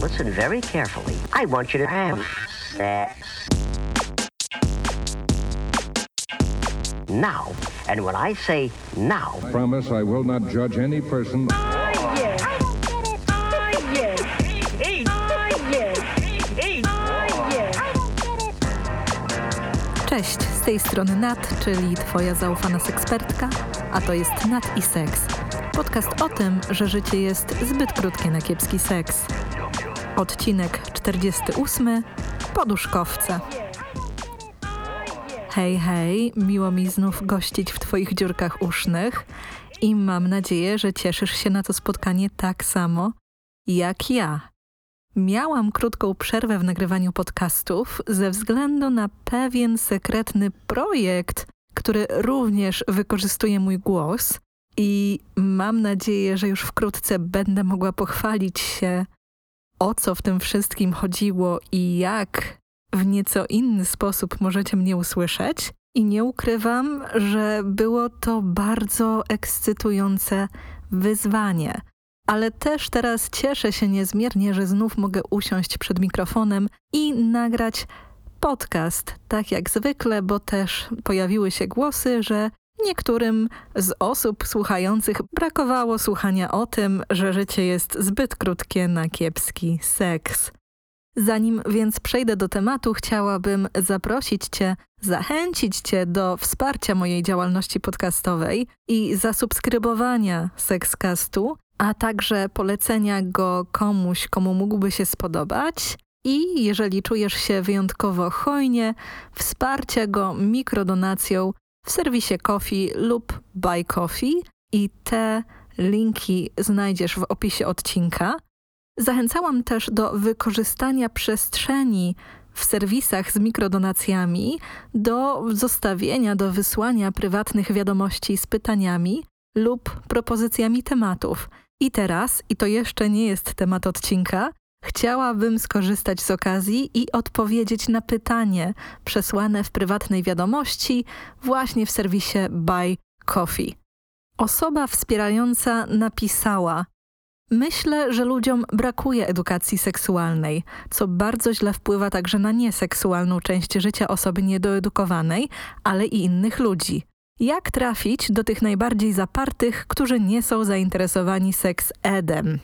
Listen very carefully. I want you to have sex. Now. And when I say now, Promise I will not judge any person. Cześć, z tej strony Nat, czyli Twoja zaufana sekspertka, a to jest Nat i Seks. Podcast o tym, że życie jest zbyt krótkie na kiepski seks. Odcinek 48. Poduszkowce. Hej, hej, miło mi znów gościć w Twoich dziurkach usznych i mam nadzieję, że cieszysz się na to spotkanie tak samo jak ja. Miałam krótką przerwę w nagrywaniu podcastów ze względu na pewien sekretny projekt, który również wykorzystuje mój głos i mam nadzieję, że już wkrótce będę mogła pochwalić się, o co w tym wszystkim chodziło i jak w nieco inny sposób możecie mnie usłyszeć. I nie ukrywam, że było to bardzo ekscytujące wyzwanie. Ale też teraz cieszę się niezmiernie, że znów mogę usiąść przed mikrofonem i nagrać podcast, tak jak zwykle, bo też pojawiły się głosy, że niektórym z osób słuchających brakowało słuchania o tym, że życie jest zbyt krótkie na kiepski seks. Zanim więc przejdę do tematu, chciałabym zaprosić Cię, zachęcić Cię do wsparcia mojej działalności podcastowej i zasubskrybowania Sexcastu, a także polecenia go komuś, komu mógłby się spodobać. I jeżeli czujesz się wyjątkowo hojnie, wsparcia go mikrodonacją w serwisie Coffee lub Buy Coffee i te linki znajdziesz w opisie odcinka. Zachęcałam też do wykorzystania przestrzeni w serwisach z mikrodonacjami do zostawienia, do wysłania prywatnych wiadomości z pytaniami lub propozycjami tematów. I teraz, i to jeszcze nie jest temat odcinka, chciałabym skorzystać z okazji i odpowiedzieć na pytanie przesłane w prywatnej wiadomości właśnie w serwisie Buy Coffee. Osoba wspierająca napisała: Myślę, że ludziom brakuje edukacji seksualnej, co bardzo źle wpływa także na nieseksualną część życia osoby niedoedukowanej, ale i innych ludzi. Jak trafić do tych najbardziej zapartych, którzy nie są zainteresowani seks-edem?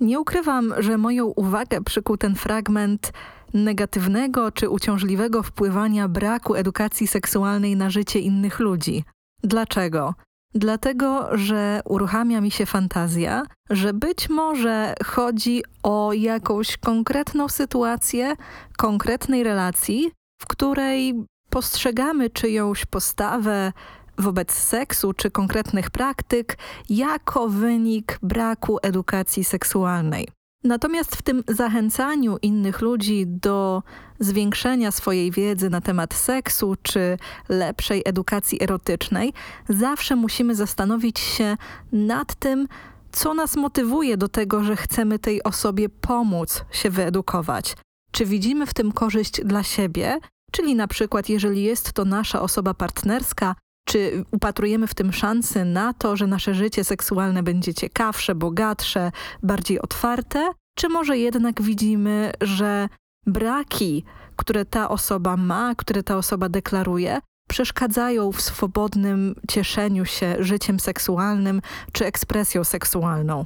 Nie ukrywam, że moją uwagę przykuł ten fragment negatywnego czy uciążliwego wpływania braku edukacji seksualnej na życie innych ludzi. Dlaczego? Dlatego, że uruchamia mi się fantazja, że być może chodzi o jakąś konkretną sytuację, konkretnej relacji, w której postrzegamy czyjąś postawę, wobec seksu czy konkretnych praktyk jako wynik braku edukacji seksualnej. Natomiast w tym zachęcaniu innych ludzi do zwiększenia swojej wiedzy na temat seksu czy lepszej edukacji erotycznej, zawsze musimy zastanowić się nad tym, co nas motywuje do tego, że chcemy tej osobie pomóc się wyedukować. Czy widzimy w tym korzyść dla siebie, czyli na przykład jeżeli jest to nasza osoba partnerska, czy upatrujemy w tym szansy na to, że nasze życie seksualne będzie ciekawsze, bogatsze, bardziej otwarte? Czy może jednak widzimy, że braki, które ta osoba ma, które ta osoba deklaruje, przeszkadzają w swobodnym cieszeniu się życiem seksualnym czy ekspresją seksualną?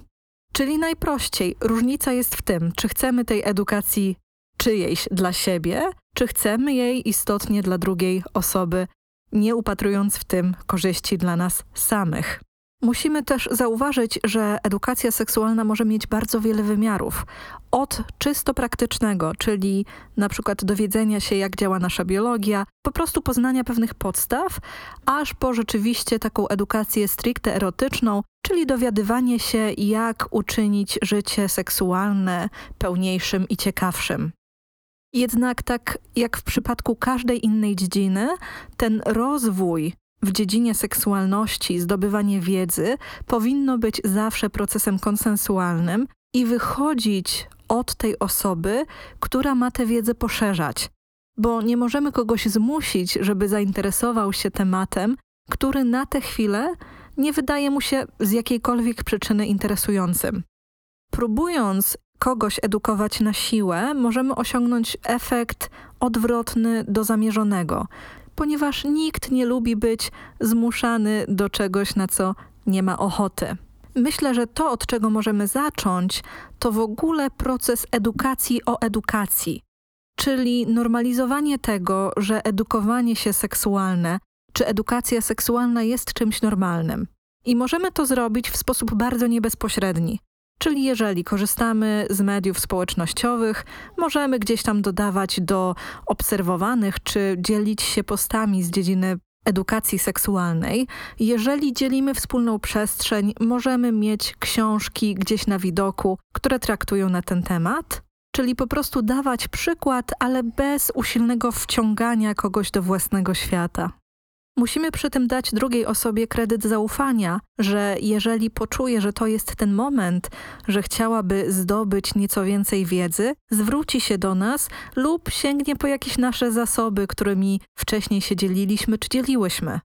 Czyli najprościej, różnica jest w tym, czy chcemy tej edukacji czyjejś dla siebie, czy chcemy jej istotnie dla drugiej osoby nie upatrując w tym korzyści dla nas samych. Musimy też zauważyć, że edukacja seksualna może mieć bardzo wiele wymiarów. Od czysto praktycznego, czyli na przykład dowiedzenia się, jak działa nasza biologia, po prostu poznania pewnych podstaw, aż po rzeczywiście taką edukację stricte erotyczną, czyli dowiadywanie się, jak uczynić życie seksualne pełniejszym i ciekawszym. Jednak tak jak w przypadku każdej innej dziedziny, ten rozwój w dziedzinie seksualności, zdobywanie wiedzy powinno być zawsze procesem konsensualnym i wychodzić od tej osoby, która ma tę wiedzę poszerzać. Bo nie możemy kogoś zmusić, żeby zainteresował się tematem, który na tę chwilę nie wydaje mu się z jakiejkolwiek przyczyny interesującym. Próbując kogoś edukować na siłę, możemy osiągnąć efekt odwrotny do zamierzonego, ponieważ nikt nie lubi być zmuszany do czegoś, na co nie ma ochoty. Myślę, że to, od czego możemy zacząć, to w ogóle proces edukacji o edukacji, czyli normalizowanie tego, że edukowanie się seksualne czy edukacja seksualna jest czymś normalnym. I możemy to zrobić w sposób bardzo niebezpośredni. Czyli jeżeli korzystamy z mediów społecznościowych, możemy gdzieś tam dodawać do obserwowanych czy dzielić się postami z dziedziny edukacji seksualnej. Jeżeli dzielimy wspólną przestrzeń, możemy mieć książki gdzieś na widoku, które traktują na ten temat. Czyli po prostu dawać przykład, ale bez usilnego wciągania kogoś do własnego świata. Musimy przy tym dać drugiej osobie kredyt zaufania, że jeżeli poczuje, że to jest ten moment, że chciałaby zdobyć nieco więcej wiedzy, zwróci się do nas lub sięgnie po jakieś nasze zasoby, którymi wcześniej się dzieliliśmy czy dzieliłyśmy.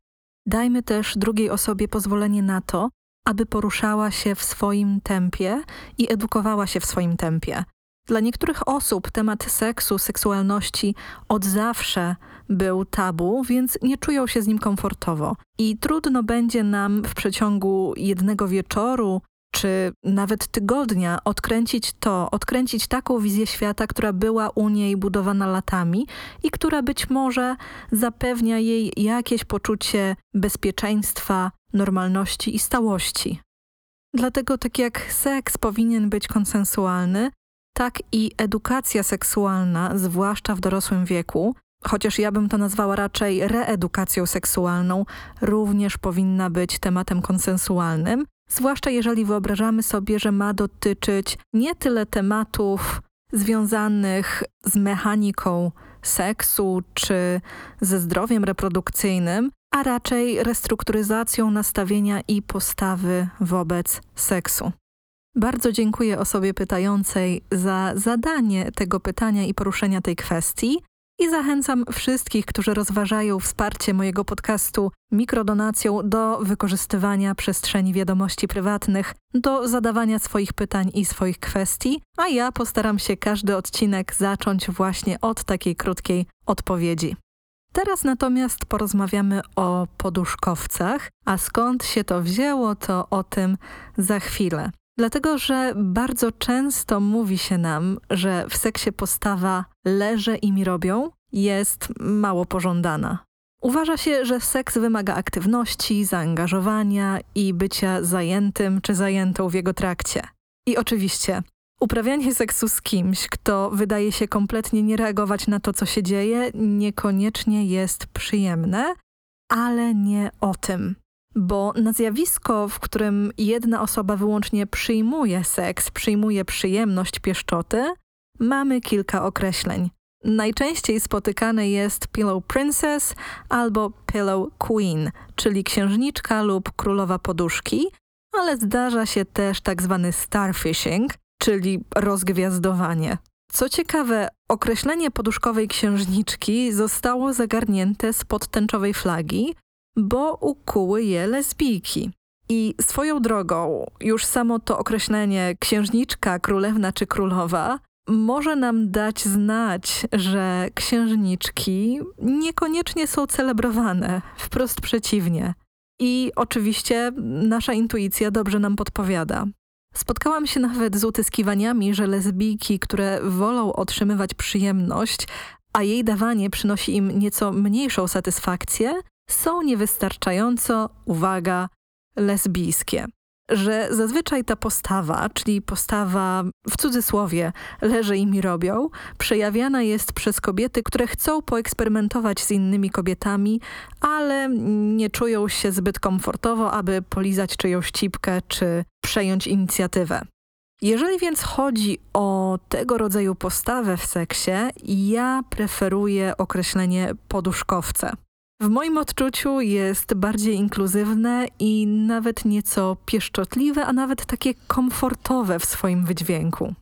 Dajmy też drugiej osobie pozwolenie na to, aby poruszała się w swoim tempie i edukowała się w swoim tempie. Dla niektórych osób temat seksu, seksualności od zawsze był tabu, więc nie czują się z nim komfortowo. I trudno będzie nam w przeciągu jednego wieczoru czy nawet tygodnia odkręcić to, odkręcić taką wizję świata, która była u niej budowana latami i która być może zapewnia jej jakieś poczucie bezpieczeństwa, normalności i stałości. Dlatego tak jak seks powinien być konsensualny, tak i edukacja seksualna, zwłaszcza w dorosłym wieku, chociaż ja bym to nazwała raczej reedukacją seksualną, również powinna być tematem konsensualnym, zwłaszcza jeżeli wyobrażamy sobie, że ma dotyczyć nie tyle tematów związanych z mechaniką seksu czy ze zdrowiem reprodukcyjnym, a raczej restrukturyzacją nastawienia i postawy wobec seksu. Bardzo dziękuję osobie pytającej za zadanie tego pytania i poruszenia tej kwestii i zachęcam wszystkich, którzy rozważają wsparcie mojego podcastu mikrodonacją do wykorzystywania przestrzeni wiadomości prywatnych, do zadawania swoich pytań i swoich kwestii, a ja postaram się każdy odcinek zacząć właśnie od takiej krótkiej odpowiedzi. Teraz natomiast porozmawiamy o poduszkowcach, a skąd się to wzięło, to o tym za chwilę. Dlatego, że bardzo często mówi się nam, że w seksie postawa leżę i mi robią jest mało pożądana. Uważa się, że seks wymaga aktywności, zaangażowania i bycia zajętym czy zajętą w jego trakcie. I oczywiście, uprawianie seksu z kimś, kto wydaje się kompletnie nie reagować na to, co się dzieje, niekoniecznie jest przyjemne, ale nie o tym. Bo na zjawisko, w którym jedna osoba wyłącznie przyjmuje seks, przyjmuje przyjemność pieszczoty, mamy kilka określeń. Najczęściej spotykane jest Pillow Princess albo Pillow Queen, czyli księżniczka lub królowa poduszki, ale zdarza się też tak zwany starfishing, czyli rozgwiazdowanie. Co ciekawe, określenie poduszkowej księżniczki zostało zagarnięte spod tęczowej flagi, bo ukuły je lesbijki. I swoją drogą, już samo to określenie księżniczka, królewna czy królowa może nam dać znać, że księżniczki niekoniecznie są celebrowane, wprost przeciwnie. I oczywiście nasza intuicja dobrze nam podpowiada. Spotkałam się nawet z utyskiwaniami, że lesbijki, które wolą otrzymywać przyjemność, a jej dawanie przynosi im nieco mniejszą satysfakcję, są niewystarczająco, uwaga, lesbijskie. Że zazwyczaj ta postawa, czyli postawa w cudzysłowie leży i mi robią, przejawiana jest przez kobiety, które chcą poeksperymentować z innymi kobietami, ale nie czują się zbyt komfortowo, aby polizać czyjąś cipkę czy przejąć inicjatywę. Jeżeli więc chodzi o tego rodzaju postawę w seksie, ja preferuję określenie poduszkowce. W moim odczuciu jest bardziej inkluzywne i nawet nieco pieszczotliwe, a nawet takie komfortowe w swoim wydźwięku.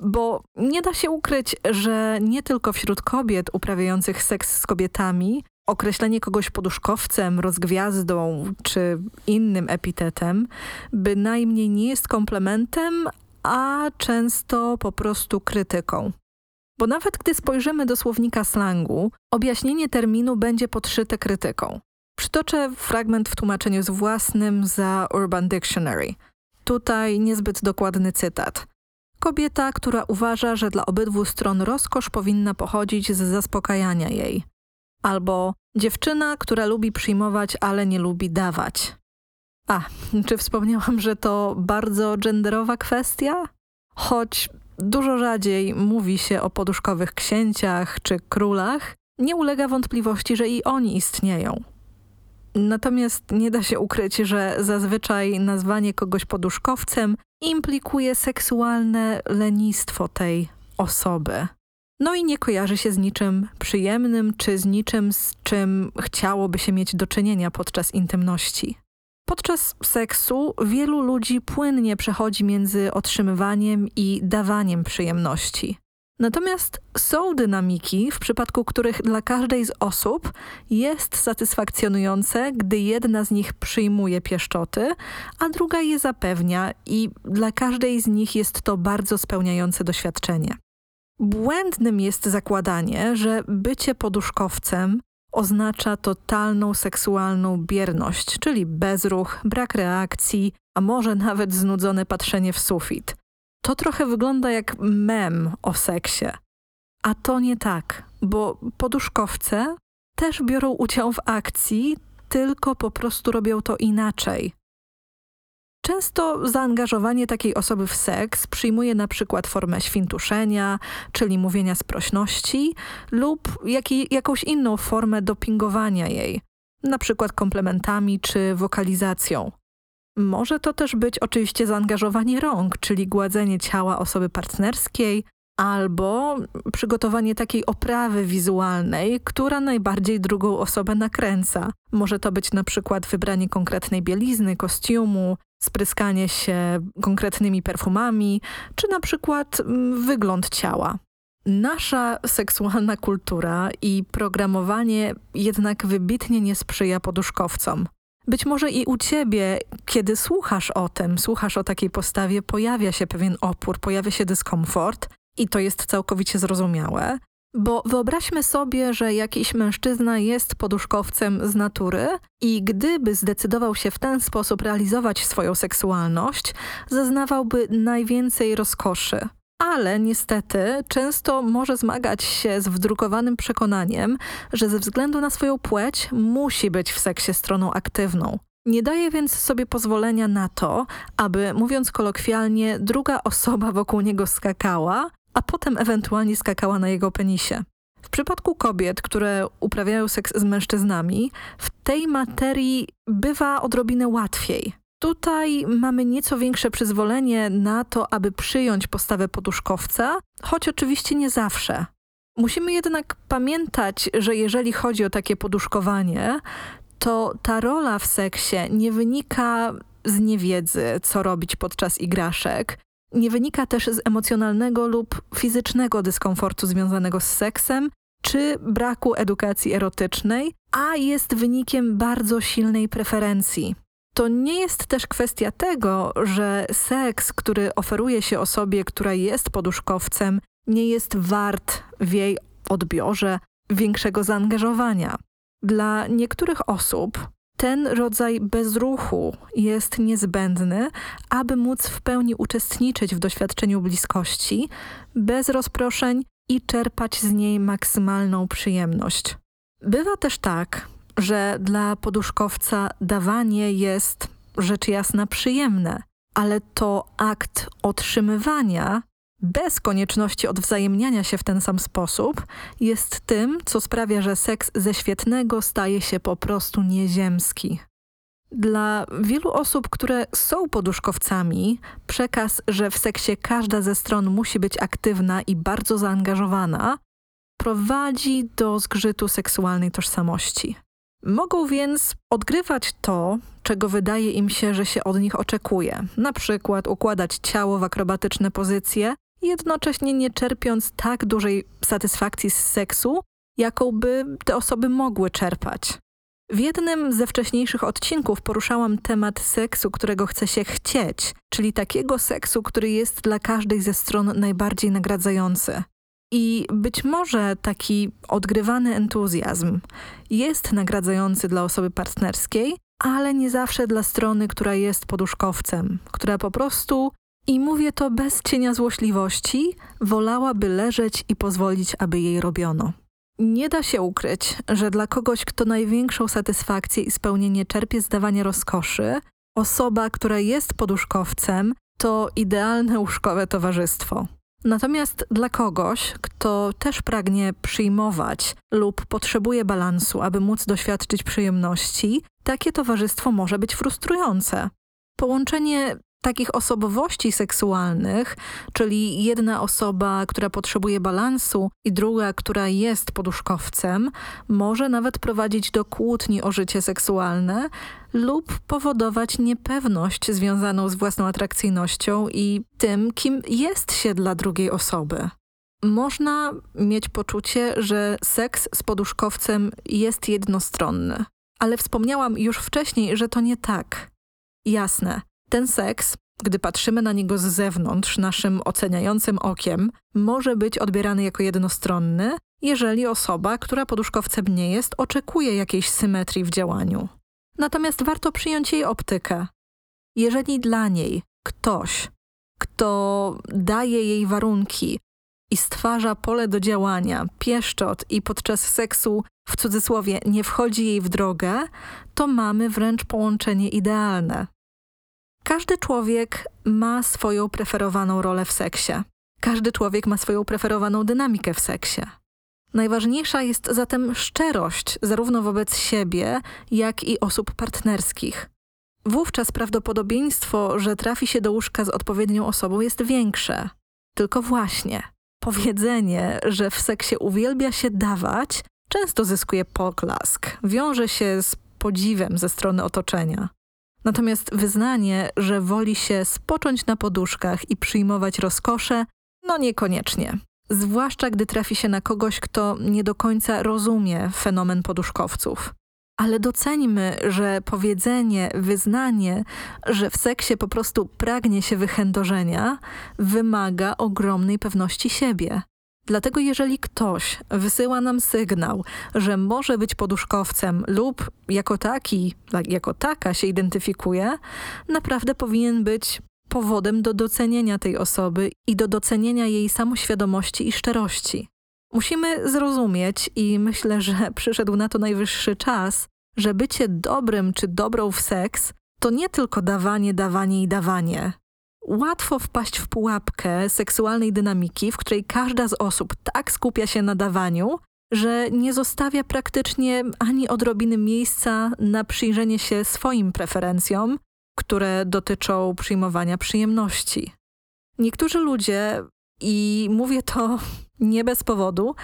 Bo nie da się ukryć, że nie tylko wśród kobiet uprawiających seks z kobietami określenie kogoś poduszkowcem, rozgwiazdą czy innym epitetem bynajmniej nie jest komplementem, a często po prostu krytyką. Bo nawet gdy spojrzymy do słownika slangu, objaśnienie terminu będzie podszyte krytyką. Przytoczę fragment w tłumaczeniu z własnym za Urban Dictionary. Tutaj niezbyt dokładny cytat. Kobieta, która uważa, że dla obydwu stron rozkosz powinna pochodzić z zaspokajania jej. Albo dziewczyna, która lubi przyjmować, ale nie lubi dawać. A, czy wspomniałam, że to bardzo genderowa kwestia? Choć dużo rzadziej mówi się o poduszkowych księciach czy królach, nie ulega wątpliwości, że i oni istnieją. Natomiast nie da się ukryć, że zazwyczaj nazwanie kogoś poduszkowcem implikuje seksualne lenistwo tej osoby. No i nie kojarzy się z niczym przyjemnym, czy z niczym, z czym chciałoby się mieć do czynienia podczas intymności. Podczas seksu wielu ludzi płynnie przechodzi między otrzymywaniem i dawaniem przyjemności. Natomiast są dynamiki, w przypadku których dla każdej z osób jest satysfakcjonujące, gdy jedna z nich przyjmuje pieszczoty, a druga je zapewnia i dla każdej z nich jest to bardzo spełniające doświadczenie. Błędnym jest zakładanie, że bycie poduszkowcem oznacza totalną seksualną bierność, czyli bezruch, brak reakcji, a może nawet znudzone patrzenie w sufit. To trochę wygląda jak mem o seksie. A to nie tak, bo poduszkowce też biorą udział w akcji, tylko po prostu robią to inaczej. Często zaangażowanie takiej osoby w seks przyjmuje na przykład formę świntuszenia, czyli mówienia sprośności lub jakąś inną formę dopingowania jej, na przykład komplementami czy wokalizacją. Może to też być oczywiście zaangażowanie rąk, czyli gładzenie ciała osoby partnerskiej, albo przygotowanie takiej oprawy wizualnej, która najbardziej drugą osobę nakręca. Może to być na przykład wybranie konkretnej bielizny, kostiumu, spryskanie się konkretnymi perfumami, czy na przykład mm, wygląd ciała. Nasza seksualna kultura i programowanie jednak wybitnie nie sprzyja poduszkowcom. Być może i u ciebie, kiedy słuchasz o tym, słuchasz o takiej postawie, pojawia się pewien opór, pojawia się dyskomfort i to jest całkowicie zrozumiałe. Bo wyobraźmy sobie, że jakiś mężczyzna jest poduszkowcem z natury i gdyby zdecydował się w ten sposób realizować swoją seksualność, zaznawałby najwięcej rozkoszy. Ale niestety często może zmagać się z wdrukowanym przekonaniem, że ze względu na swoją płeć musi być w seksie stroną aktywną. Nie daje więc sobie pozwolenia na to, aby, mówiąc kolokwialnie, druga osoba wokół niego skakała, a potem ewentualnie skakała na jego penisie. W przypadku kobiet, które uprawiają seks z mężczyznami, w tej materii bywa odrobinę łatwiej. Tutaj mamy nieco większe przyzwolenie na to, aby przyjąć postawę poduszkowca, choć oczywiście nie zawsze. Musimy jednak pamiętać, że jeżeli chodzi o takie poduszkowanie, to ta rola w seksie nie wynika z niewiedzy, co robić podczas igraszek, nie wynika też z emocjonalnego lub fizycznego dyskomfortu związanego z seksem, czy braku edukacji erotycznej, a jest wynikiem bardzo silnej preferencji. To nie jest też kwestia tego, że seks, który oferuje się osobie, która jest poduszkowcem, nie jest wart w jej odbiorze większego zaangażowania. Dla niektórych osób ten rodzaj bezruchu jest niezbędny, aby móc w pełni uczestniczyć w doświadczeniu bliskości, bez rozproszeń i czerpać z niej maksymalną przyjemność. Bywa też tak, że dla poduszkowca dawanie jest rzecz jasna przyjemne, ale to akt otrzymywania bez konieczności odwzajemniania się w ten sam sposób jest tym, co sprawia, że seks ze świetnego staje się po prostu nieziemski. Dla wielu osób, które są poduszkowcami, przekaz, że w seksie każda ze stron musi być aktywna i bardzo zaangażowana, prowadzi do zgrzytu seksualnej tożsamości. Mogą więc odgrywać to, czego wydaje im się, że się od nich oczekuje. Na przykład układać ciało w akrobatyczne pozycje, jednocześnie nie czerpiąc tak dużej satysfakcji z seksu, jaką by te osoby mogły czerpać. W jednym ze wcześniejszych odcinków poruszałam temat seksu, którego chce się chcieć, czyli takiego seksu, który jest dla każdej ze stron najbardziej nagradzający. I być może taki odgrywany entuzjazm jest nagradzający dla osoby partnerskiej, ale nie zawsze dla strony, która jest poduszkowcem, która po prostu, i mówię to bez cienia złośliwości, wolałaby leżeć i pozwolić, aby jej robiono. Nie da się ukryć, że dla kogoś, kto największą satysfakcję i spełnienie czerpie z dawania rozkoszy, osoba, która jest poduszkowcem, to idealne łóżkowe towarzystwo. Natomiast dla kogoś, kto też pragnie przyjmować lub potrzebuje balansu, aby móc doświadczyć przyjemności, takie towarzystwo może być frustrujące. Połączenie takich osobowości seksualnych, czyli jedna osoba, która potrzebuje balansu i druga, która jest poduszkowcem, może nawet prowadzić do kłótni o życie seksualne lub powodować niepewność związaną z własną atrakcyjnością i tym, kim jest się dla drugiej osoby. Można mieć poczucie, że seks z poduszkowcem jest jednostronny, ale wspomniałam już wcześniej, że to nie tak. Jasne, ten seks, gdy patrzymy na niego z zewnątrz, naszym oceniającym okiem, może być odbierany jako jednostronny, jeżeli osoba, która poduszkowcem nie jest, oczekuje jakiejś symetrii w działaniu. Natomiast warto przyjąć jej optykę. Jeżeli dla niej ktoś, kto daje jej warunki i stwarza pole do działania, pieszczot i podczas seksu w cudzysłowie nie wchodzi jej w drogę, to mamy wręcz połączenie idealne. Każdy człowiek ma swoją preferowaną rolę w seksie. Każdy człowiek ma swoją preferowaną dynamikę w seksie. Najważniejsza jest zatem szczerość zarówno wobec siebie, jak i osób partnerskich. Wówczas prawdopodobieństwo, że trafi się do łóżka z odpowiednią osobą jest większe. Tylko właśnie, powiedzenie, że w seksie uwielbia się dawać, często zyskuje poklask, wiąże się z podziwem ze strony otoczenia. Natomiast wyznanie, że woli się spocząć na poduszkach i przyjmować rozkosze, no niekoniecznie. Zwłaszcza gdy trafi się na kogoś, kto nie do końca rozumie fenomen poduszkowców. Ale doceńmy, że powiedzenie, wyznanie, że w seksie po prostu pragnie się wychędożenia, wymaga ogromnej pewności siebie. Dlatego jeżeli ktoś wysyła nam sygnał, że może być poduszkowcem lub jako taki, jako taka się identyfikuje, naprawdę powinien być powodem do docenienia tej osoby i do docenienia jej samoświadomości i szczerości. Musimy zrozumieć i myślę, że przyszedł na to najwyższy czas, że bycie dobrym czy dobrą w seks to nie tylko dawanie, dawanie i dawanie łatwo wpaść w pułapkę seksualnej dynamiki, w której każda z osób tak skupia się na dawaniu, że nie zostawia praktycznie ani odrobiny miejsca na przyjrzenie się swoim preferencjom, które dotyczą przyjmowania przyjemności. Niektórzy ludzie, i mówię to nie bez powodu,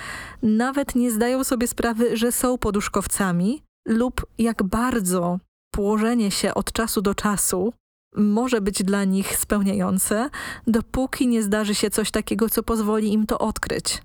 nawet nie zdają sobie sprawy, że są poduszkowcami lub jak bardzo położenie się od czasu do czasu może być dla nich spełniające, dopóki nie zdarzy się coś takiego, co pozwoli im to odkryć.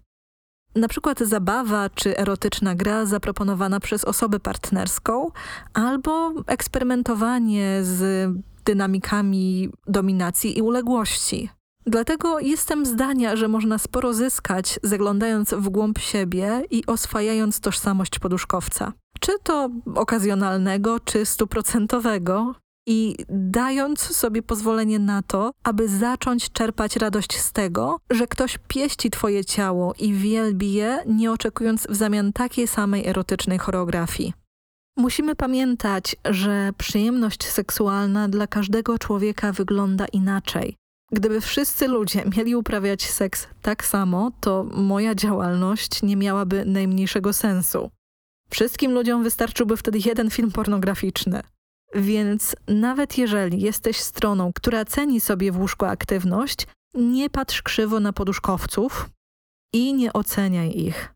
Na przykład zabawa czy erotyczna gra zaproponowana przez osobę partnerską albo eksperymentowanie z dynamikami dominacji i uległości. Dlatego jestem zdania, że można sporo zyskać zaglądając w głąb siebie i oswajając tożsamość poduszkowca. Czy to okazjonalnego, czy stuprocentowego, i dając sobie pozwolenie na to, aby zacząć czerpać radość z tego, że ktoś pieści twoje ciało i wielbi je, nie oczekując w zamian takiej samej erotycznej choreografii. Musimy pamiętać, że przyjemność seksualna dla każdego człowieka wygląda inaczej. Gdyby wszyscy ludzie mieli uprawiać seks tak samo, to moja działalność nie miałaby najmniejszego sensu. Wszystkim ludziom wystarczyłby wtedy jeden film pornograficzny. Więc nawet jeżeli jesteś stroną, która ceni sobie w łóżku aktywność, nie patrz krzywo na poduszkowców i nie oceniaj ich.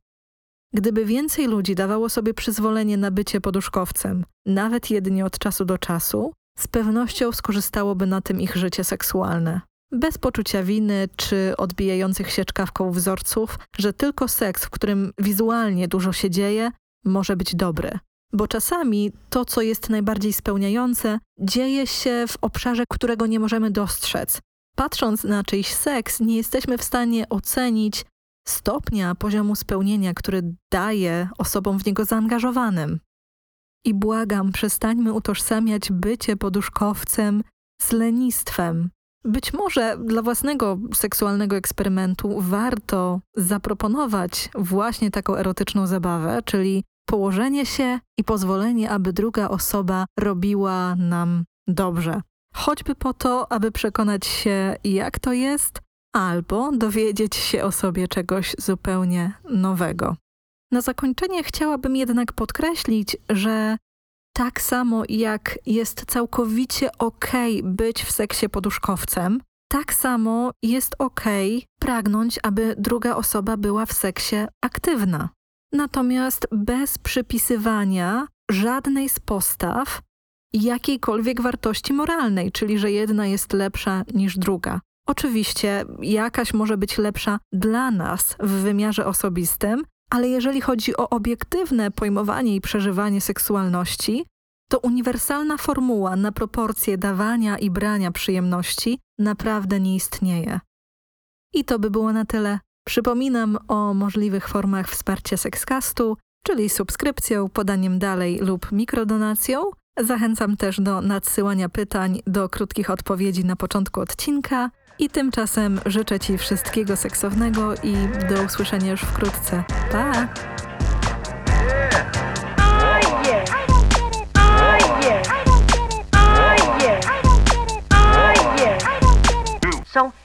Gdyby więcej ludzi dawało sobie przyzwolenie na bycie poduszkowcem, nawet jedynie od czasu do czasu, z pewnością skorzystałoby na tym ich życie seksualne. Bez poczucia winy czy odbijających się czkawką wzorców, że tylko seks, w którym wizualnie dużo się dzieje, może być dobry. Bo czasami to, co jest najbardziej spełniające, dzieje się w obszarze, którego nie możemy dostrzec. Patrząc na czyjś seks, nie jesteśmy w stanie ocenić stopnia, poziomu spełnienia, który daje osobom w niego zaangażowanym. I błagam, przestańmy utożsamiać bycie poduszkowcem z lenistwem. Być może dla własnego seksualnego eksperymentu warto zaproponować właśnie taką erotyczną zabawę, czyli położenie się i pozwolenie, aby druga osoba robiła nam dobrze. Choćby po to, aby przekonać się, jak to jest, albo dowiedzieć się o sobie czegoś zupełnie nowego. Na zakończenie chciałabym jednak podkreślić, że tak samo jak jest całkowicie okej być w seksie poduszkowcem, tak samo jest okej pragnąć, aby druga osoba była w seksie aktywna. Natomiast bez przypisywania żadnej z postaw jakiejkolwiek wartości moralnej, czyli że jedna jest lepsza niż druga. Oczywiście jakaś może być lepsza dla nas w wymiarze osobistym, ale jeżeli chodzi o obiektywne pojmowanie i przeżywanie seksualności, to uniwersalna formuła na proporcje dawania i brania przyjemności naprawdę nie istnieje. I to by było na tyle. Przypominam o możliwych formach wsparcia Sexcastu, czyli subskrypcją, podaniem dalej lub mikrodonacją. Zachęcam też do nadsyłania pytań do krótkich odpowiedzi na początku odcinka. I tymczasem życzę Ci wszystkiego seksownego i do usłyszenia już wkrótce. Pa! So